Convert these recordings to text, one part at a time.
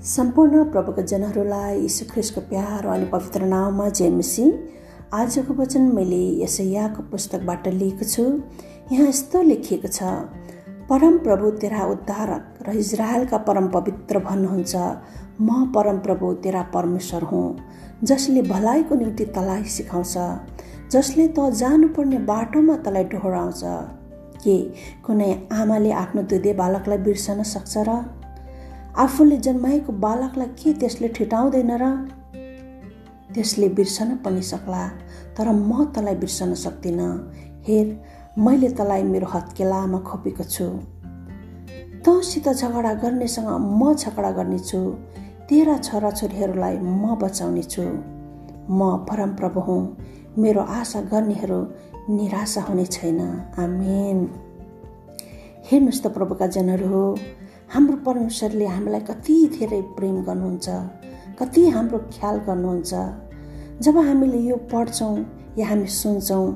सम्पूर्ण प्रभुका जनहरूलाई यीशु ख्रिस्टको प्यारो अनि पवित्र नाउँमा जेमसी आजको वचन मैले यसैयाको पुस्तकबाट लिएको छु। यहाँ यस्तो लेखिएको छ परम प्रभु तेरा उद्धारक र इजरायलका परम पवित्र भन्नुहुन्छ। म परम प्रभु तेरा परमेश्वर हुँ जसले भलाइको निम्ति तलाई सिकाउँछ जसले त जानुपर्ने बाटोमा तलाई डोहोऱ्याउँछ। के कुनै आमाले आफ्नो दुधे बालकलाई बिर्सन सक्छ र आफूले जन्माएको बालकलाई के त्यसले ठिटाउँदैन र? त्यसले बिर्सन पनि सक्ला तर म तँलाई बिर्सन सक्दिनँ। हेर मैले तँलाई मेरो हत्केलामा खोपेको छु। तँसित झगडा गर्नेसँग म झगडा गर्नेछु। तेरा छोराछोरीहरूलाई म बचाउने छु म परमप्रभु हुँ। मेरो आशा गर्नेहरू निराशा हुने छैन। आमेन। हेर्नुहोस् त प्रभुका जनहरू। हो हाम्रो परमेश्वरले हामीलाई कति धेरै प्रेम गर्नुहुन्छ कति हाम्रो ख्याल गर्नुहुन्छ। जब हामीले यो पढ्छौँ या हामी सुन्छौँ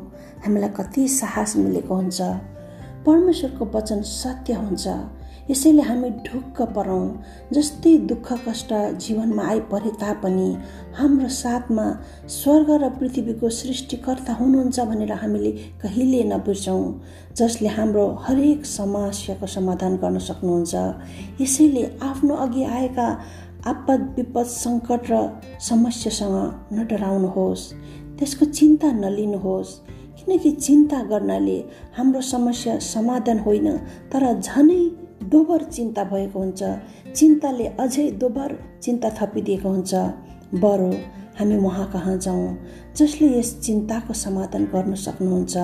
हामीलाई कति साहस मिलेको हुन्छ। परमेश्वरको वचन सत्य हुन्छ। यसैले हामी ढुक्क परौँ। जस्तै दुःख कष्ट जीवनमा आइपरे तापनि हाम्रो साथमा स्वर्ग र पृथ्वीको सृष्टिकर्ता हुनुहुन्छ भनेर हामीले कहिले नबिर्सौँ जसले हाम्रो हरेक समस्याको समाधान गर्न सक्नुहुन्छ। यसैले आफ्नो अघि आएका आपद विपद सङ्कट र समस्यासँग नडराउनुहोस्। त्यसको चिन्ता नलिनुहोस् किनकि चिन्ता गर्नाले हाम्रो समस्या समाधान होइन तर झनै दोबर चिन्ता भएको हुन्छ। चिन्ताले अझै दोबर चिन्ता थपिदिएको हुन्छ। बरु हामी उहाँ कहाँ जाउँ? जसले यस चिन्ताको समाधान गर्न सक्नुहुन्छ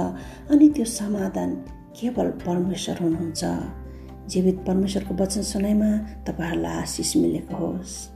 अनि त्यो समाधान केवल परमेश्वर हुनुहुन्छ। जीवित परमेश्वरको वचन सुनाइमा तपाईँहरूलाई आशिष मिलेको होस्।